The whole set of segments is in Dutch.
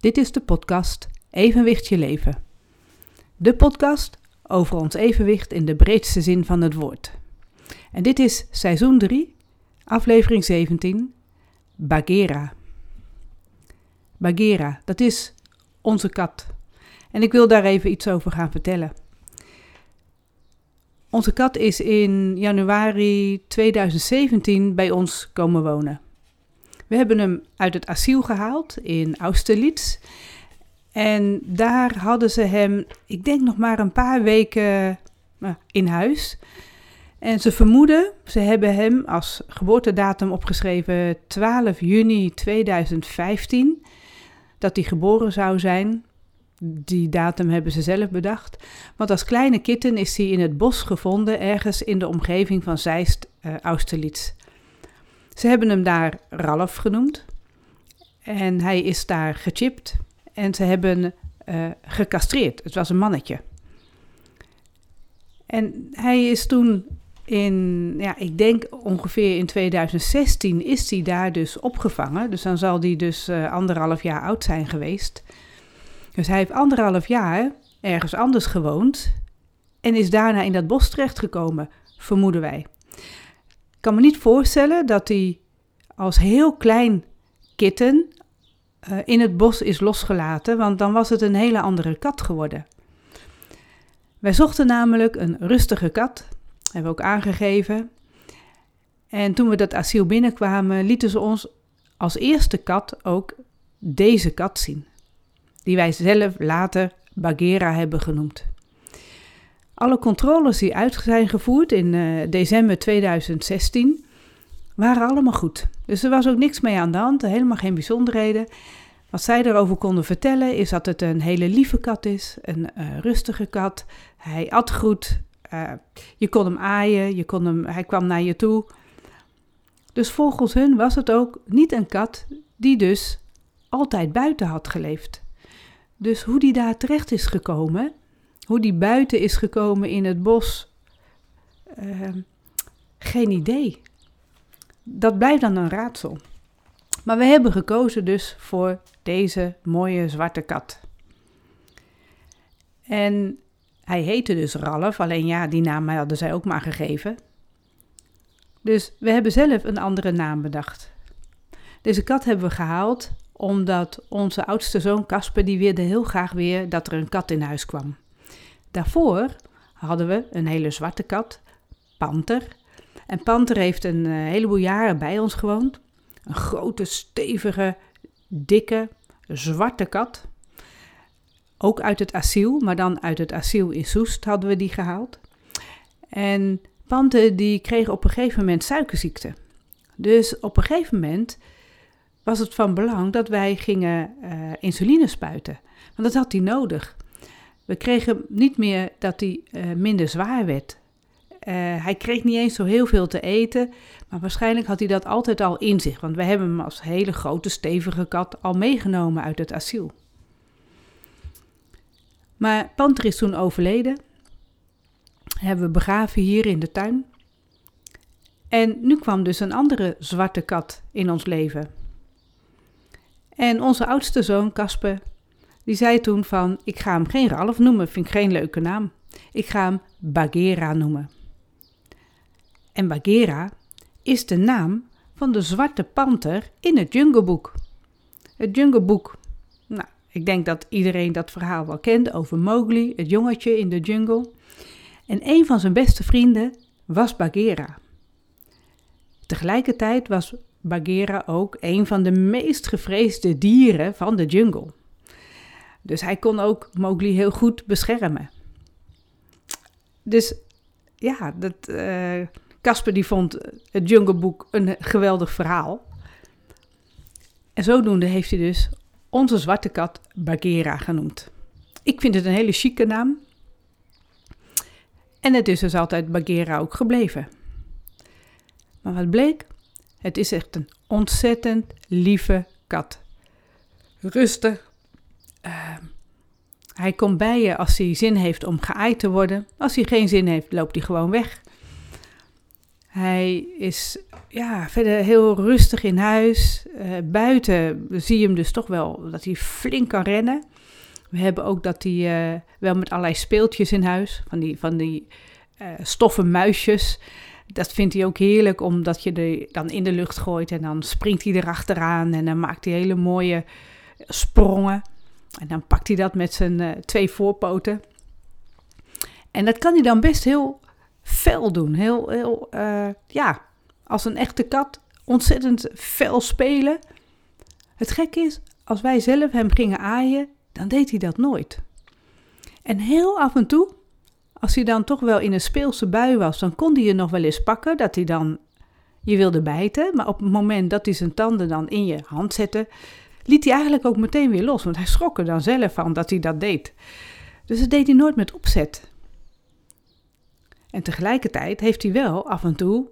Dit is de podcast Evenwicht je leven. De podcast over ons evenwicht in de breedste zin van het woord. En dit is seizoen 3, aflevering 17, Bagheera. Bagheera, dat is onze kat. En ik wil daar even iets over gaan vertellen. Onze kat is in januari 2017 bij ons komen wonen. We hebben hem uit het asiel gehaald in Austerlitz. En daar hadden ze hem, ik denk nog maar een paar weken nou, in huis. En ze vermoeden, ze hebben hem als geboortedatum opgeschreven 12 juni 2015, dat hij geboren zou zijn. Die datum hebben ze zelf bedacht. Want als kleine kitten is hij in het bos gevonden, ergens in de omgeving van Zeist, uh, Austerlitz. Ze hebben hem daar Ralf genoemd. En hij is daar gechipt. En ze hebben uh, gecastreerd. Het was een mannetje. En hij is toen in, ja, ik denk ongeveer in 2016 is hij daar dus opgevangen. Dus dan zal hij dus uh, anderhalf jaar oud zijn geweest. Dus hij heeft anderhalf jaar ergens anders gewoond en is daarna in dat bos terechtgekomen, vermoeden wij. Ik kan me niet voorstellen dat hij als heel klein kitten uh, in het bos is losgelaten, want dan was het een hele andere kat geworden. Wij zochten namelijk een rustige kat, hebben we ook aangegeven. En toen we dat asiel binnenkwamen, lieten ze ons als eerste kat ook deze kat zien, die wij zelf later Bagheera hebben genoemd. Alle controles die uit zijn gevoerd in uh, december 2016 waren allemaal goed. Dus er was ook niks mee aan de hand, helemaal geen bijzonderheden. Wat zij erover konden vertellen is dat het een hele lieve kat is, een uh, rustige kat. Hij at goed, uh, je kon hem aaien, je kon hem, hij kwam naar je toe. Dus volgens hun was het ook niet een kat die dus altijd buiten had geleefd. Dus hoe die daar terecht is gekomen, hoe die buiten is gekomen in het bos, uh, geen idee. Dat blijft dan een raadsel. Maar we hebben gekozen dus voor deze mooie zwarte kat. En hij heette dus Ralf, alleen ja, die naam hadden zij ook maar gegeven. Dus we hebben zelf een andere naam bedacht. Deze kat hebben we gehaald omdat onze oudste zoon Casper die wilde heel graag weer dat er een kat in huis kwam. Daarvoor hadden we een hele zwarte kat, Panter. En Panter heeft een uh, heleboel jaren bij ons gewoond. Een grote, stevige, dikke, zwarte kat. Ook uit het asiel, maar dan uit het asiel in Soest hadden we die gehaald. En Panter die kreeg op een gegeven moment suikerziekte. Dus op een gegeven moment was het van belang dat wij gingen uh, insuline spuiten. Want dat had hij nodig. We kregen niet meer dat hij uh, minder zwaar werd. Uh, hij kreeg niet eens zo heel veel te eten, maar waarschijnlijk had hij dat altijd al in zich, want we hebben hem als hele grote, stevige kat al meegenomen uit het asiel. Maar Panter is toen overleden, hebben we begraven hier in de tuin. En nu kwam dus een andere zwarte kat in ons leven. En onze oudste zoon, Casper, die zei toen van, ik ga hem geen Ralf noemen, vind ik geen leuke naam. Ik ga hem Bagheera noemen. En Bagheera is de naam van de zwarte panter in het Jungle Book. Het Jungle Book, nou, ik denk dat iedereen dat verhaal wel kent over Mowgli, het jongetje in de jungle. En een van zijn beste vrienden was Bagheera. Tegelijkertijd was Bagheera ook een van de meest gevreesde dieren van de jungle. Dus hij kon ook Mowgli heel goed beschermen. Dus ja, dat, uh, Casper die vond het Jungle Book een geweldig verhaal. En zodoende heeft hij dus onze zwarte kat Bagheera genoemd. Ik vind het een hele chique naam. En het is dus altijd Bagheera ook gebleven. Maar wat bleek? Het is echt een ontzettend lieve kat. Rustig. Uh, hij komt bij je als hij zin heeft om geaaid te worden. Als hij geen zin heeft, loopt hij gewoon weg. Hij is ja, verder heel rustig in huis. Uh, buiten zie je hem dus toch wel dat hij flink kan rennen. We hebben ook dat hij uh, wel met allerlei speeltjes in huis, van die, van die uh, stoffen muisjes. Dat vindt hij ook heerlijk, omdat je die dan in de lucht gooit en dan springt hij erachteraan en dan maakt hij hele mooie sprongen. En dan pakt hij dat met zijn twee voorpoten. En dat kan hij dan best heel fel doen. Heel, heel uh, ja, als een echte kat ontzettend fel spelen. Het gekke is, als wij zelf hem gingen aaien, dan deed hij dat nooit. En heel af en toe, als hij dan toch wel in een speelse bui was, dan kon hij je nog wel eens pakken, dat hij dan je wilde bijten. Maar op het moment dat hij zijn tanden dan in je hand zette, liet hij eigenlijk ook meteen weer los, want hij schrok er dan zelf van dat hij dat deed. Dus dat deed hij nooit met opzet. En tegelijkertijd heeft hij wel af en toe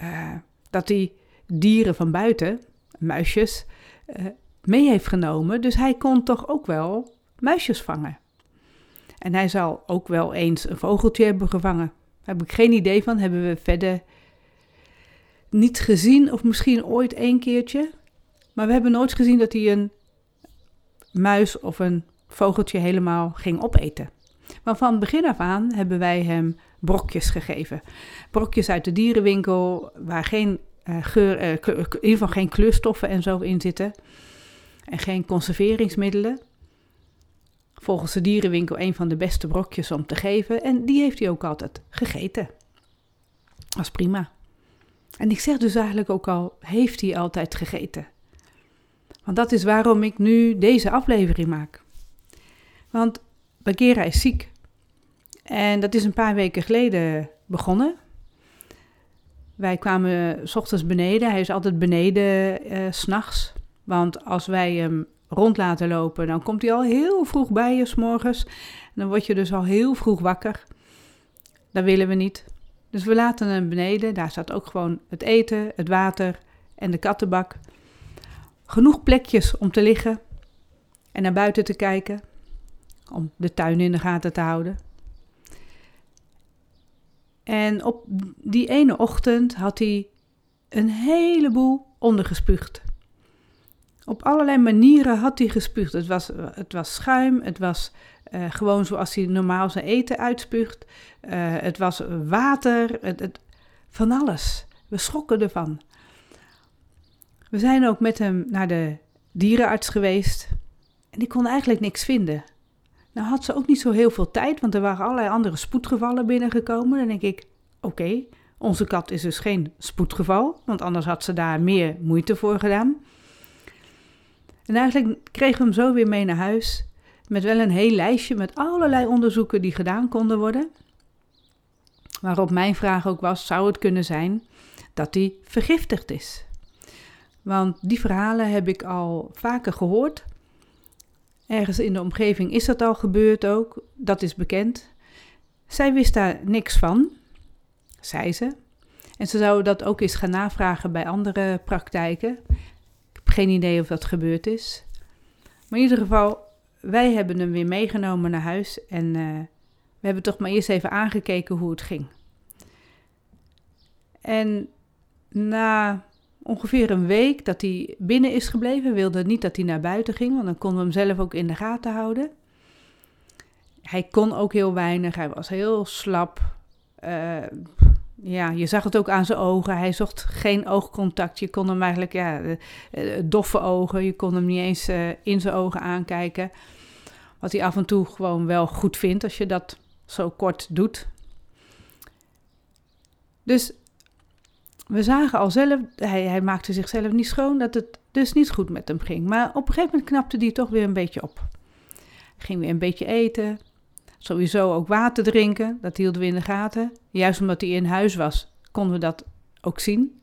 uh, dat hij dieren van buiten, muisjes, uh, mee heeft genomen. Dus hij kon toch ook wel muisjes vangen. En hij zal ook wel eens een vogeltje hebben gevangen. Daar heb ik geen idee van. Hebben we verder niet gezien, of misschien ooit één keertje. Maar we hebben nooit gezien dat hij een muis of een vogeltje helemaal ging opeten. Maar van begin af aan hebben wij hem brokjes gegeven. Brokjes uit de dierenwinkel, waar geen uh, geur, uh, in ieder geval geen kleurstoffen en zo in zitten. En geen conserveringsmiddelen. Volgens de dierenwinkel een van de beste brokjes om te geven. En die heeft hij ook altijd gegeten. Dat is prima. En ik zeg dus eigenlijk ook al, heeft hij altijd gegeten. Want dat is waarom ik nu deze aflevering maak. Want Bagheera is ziek. En dat is een paar weken geleden begonnen. Wij kwamen s ochtends beneden. Hij is altijd beneden uh, s'nachts. Want als wij hem rond laten lopen, dan komt hij al heel vroeg bij je s morgens. En dan word je dus al heel vroeg wakker. Dat willen we niet. Dus we laten hem beneden. Daar staat ook gewoon het eten, het water en de kattenbak. Genoeg plekjes om te liggen en naar buiten te kijken. Om de tuin in de gaten te houden. En op die ene ochtend had hij een heleboel ondergespuugd. Op allerlei manieren had hij gespuugd. Het was, het was schuim, het was uh, gewoon zoals hij normaal zijn eten uitspuugt. Uh, het was water, het, het, van alles. We schrokken ervan. We zijn ook met hem naar de dierenarts geweest en die kon eigenlijk niks vinden. Nou had ze ook niet zo heel veel tijd, want er waren allerlei andere spoedgevallen binnengekomen. Dan denk ik, oké, onze kat is dus geen spoedgeval, want anders had ze daar meer moeite voor gedaan. En eigenlijk kregen we hem zo weer mee naar huis, met wel een heel lijstje met allerlei onderzoeken die gedaan konden worden. Waarop mijn vraag ook was, zou het kunnen zijn dat hij vergiftigd is? Want die verhalen heb ik al vaker gehoord Ergens in de omgeving is dat al gebeurd ook, dat is bekend. Zij wist daar niks van, zei ze. En ze zou dat ook eens gaan navragen bij andere praktijken. Ik heb geen idee of dat gebeurd is. Maar in ieder geval, wij hebben hem weer meegenomen naar huis en uh, we hebben toch maar eerst even aangekeken hoe het ging. En na ongeveer een week dat hij binnen is gebleven. wilde niet dat hij naar buiten ging, want dan konden we hem zelf ook in de gaten houden. Hij kon ook heel weinig, hij was heel slap. Uh, ja, je zag het ook aan zijn ogen. Hij zocht geen oogcontact. Je kon hem eigenlijk, ja, uh, doffe ogen. Je kon hem niet eens in zijn ogen aankijken. Wat hij af en toe gewoon wel goed vindt als je dat zo kort doet. Dus we zagen al zelf, hij, hij maakte zichzelf niet schoon, dat het dus niet goed met hem ging. Maar op een gegeven moment knapte hij toch weer een beetje op. Ging weer een beetje eten, sowieso ook water drinken, dat hielden we in de gaten. Juist omdat hij in huis was, konden we dat ook zien.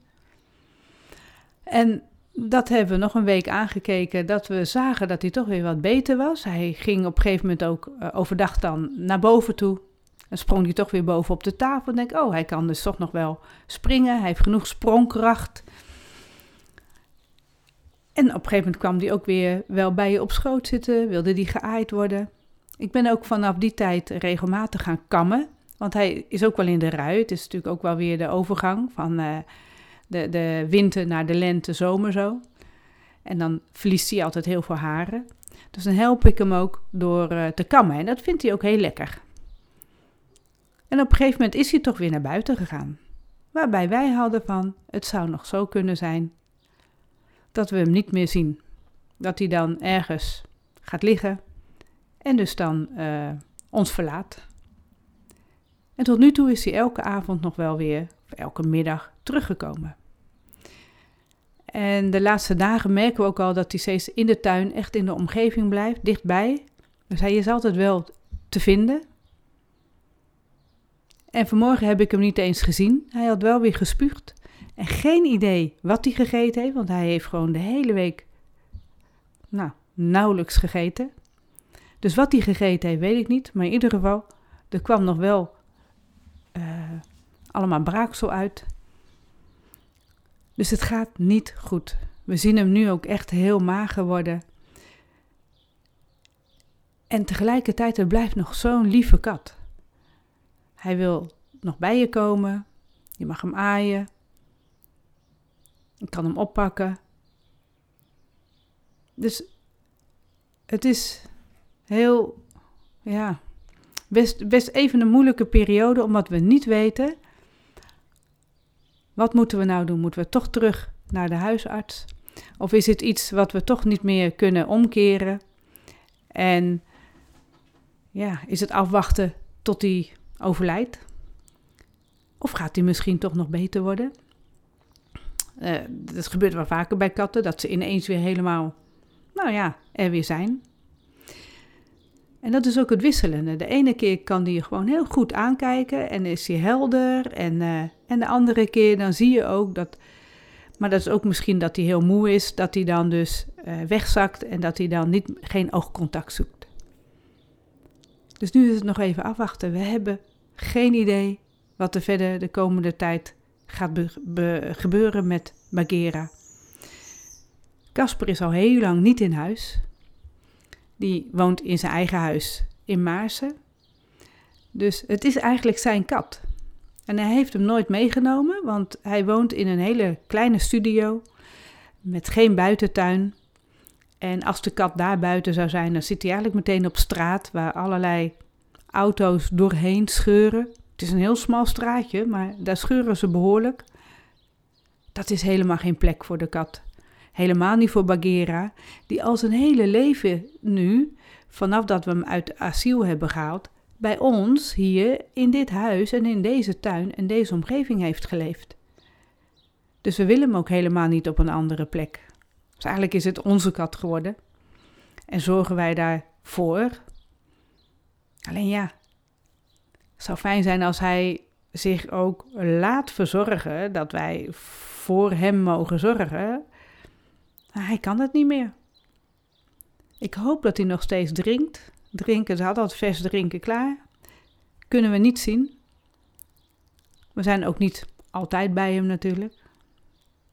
En dat hebben we nog een week aangekeken, dat we zagen dat hij toch weer wat beter was. Hij ging op een gegeven moment ook uh, overdag dan naar boven toe. Dan sprong hij toch weer boven op de tafel en denk oh, hij kan dus toch nog wel springen. Hij heeft genoeg sprongkracht. En op een gegeven moment kwam hij ook weer wel bij je op schoot zitten, wilde die geaaid worden. Ik ben ook vanaf die tijd regelmatig gaan kammen. Want hij is ook wel in de rui. Het is natuurlijk ook wel weer de overgang van uh, de, de winter naar de lente, zomer zo. En dan verliest hij altijd heel veel haren. Dus dan help ik hem ook door uh, te kammen. En dat vindt hij ook heel lekker. En op een gegeven moment is hij toch weer naar buiten gegaan. Waarbij wij hadden van, het zou nog zo kunnen zijn dat we hem niet meer zien. Dat hij dan ergens gaat liggen en dus dan uh, ons verlaat. En tot nu toe is hij elke avond nog wel weer, elke middag, teruggekomen. En de laatste dagen merken we ook al dat hij steeds in de tuin, echt in de omgeving blijft, dichtbij. Dus hij is altijd wel te vinden. En vanmorgen heb ik hem niet eens gezien. Hij had wel weer gespuugd. En geen idee wat hij gegeten heeft, want hij heeft gewoon de hele week nou, nauwelijks gegeten. Dus wat hij gegeten heeft, weet ik niet. Maar in ieder geval, er kwam nog wel uh, allemaal braaksel uit. Dus het gaat niet goed. We zien hem nu ook echt heel mager worden. En tegelijkertijd, het blijft nog zo'n lieve kat. Hij wil nog bij je komen. Je mag hem aaien. Ik kan hem oppakken. Dus het is heel, ja, best, even een moeilijke periode, omdat we niet weten. Wat moeten we nou doen? Moeten we toch terug naar de huisarts? Of is het iets wat we toch niet meer kunnen omkeren? En ja, is het afwachten tot hij overlijdt? Of gaat hij misschien toch nog beter worden? Uh, dat gebeurt wel vaker bij katten, dat ze ineens weer helemaal, nou ja, er weer zijn. En dat is ook het wisselende. De ene keer kan die je gewoon heel goed aankijken en is hij helder. En, uh, en de andere keer dan zie je ook dat, maar dat is ook misschien dat hij heel moe is, dat hij dan dus uh, wegzakt en dat hij dan niet, geen oogcontact zoekt. Dus nu is het nog even afwachten. We hebben geen idee wat er verder de komende tijd gaat gebeuren met Bagheera. Casper is al heel lang niet in huis. Die woont in zijn eigen huis in Maarsen. Dus het is eigenlijk zijn kat. En hij heeft hem nooit meegenomen, want hij woont in een hele kleine studio met geen buitentuin. En als de kat daar buiten zou zijn, dan zit hij eigenlijk meteen op straat waar allerlei auto's doorheen scheuren. Het is een heel smal straatje, maar daar scheuren ze behoorlijk. Dat is helemaal geen plek voor de kat. Helemaal niet voor Bagheera, die al zijn hele leven nu, vanaf dat we hem uit asiel hebben gehaald, bij ons hier in dit huis en in deze tuin en deze omgeving heeft geleefd. Dus we willen hem ook helemaal niet op een andere plek. Dus eigenlijk is het onze kat geworden. En zorgen wij daarvoor. Alleen ja, het zou fijn zijn als hij zich ook laat verzorgen, dat wij voor hem mogen zorgen. Maar hij kan het niet meer. Ik hoop dat hij nog steeds drinkt. Drinken, ze had altijd vers drinken klaar. Kunnen we niet zien. We zijn ook niet altijd bij hem natuurlijk.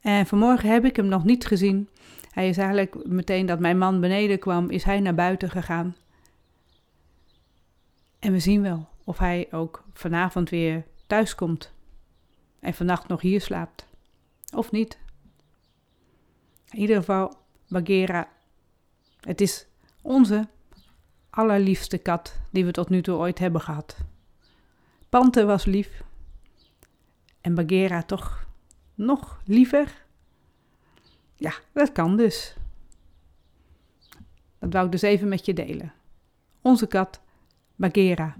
En vanmorgen heb ik hem nog niet gezien. Hij is eigenlijk meteen dat mijn man beneden kwam, is hij naar buiten gegaan. En we zien wel of hij ook vanavond weer thuis komt en vannacht nog hier slaapt. Of niet. In ieder geval, Bagheera, het is onze allerliefste kat die we tot nu toe ooit hebben gehad. Pante was lief. En Bagheera toch nog liever? Ja, dat kan dus. Dat wou ik dus even met je delen. Onze kat, Bagheera.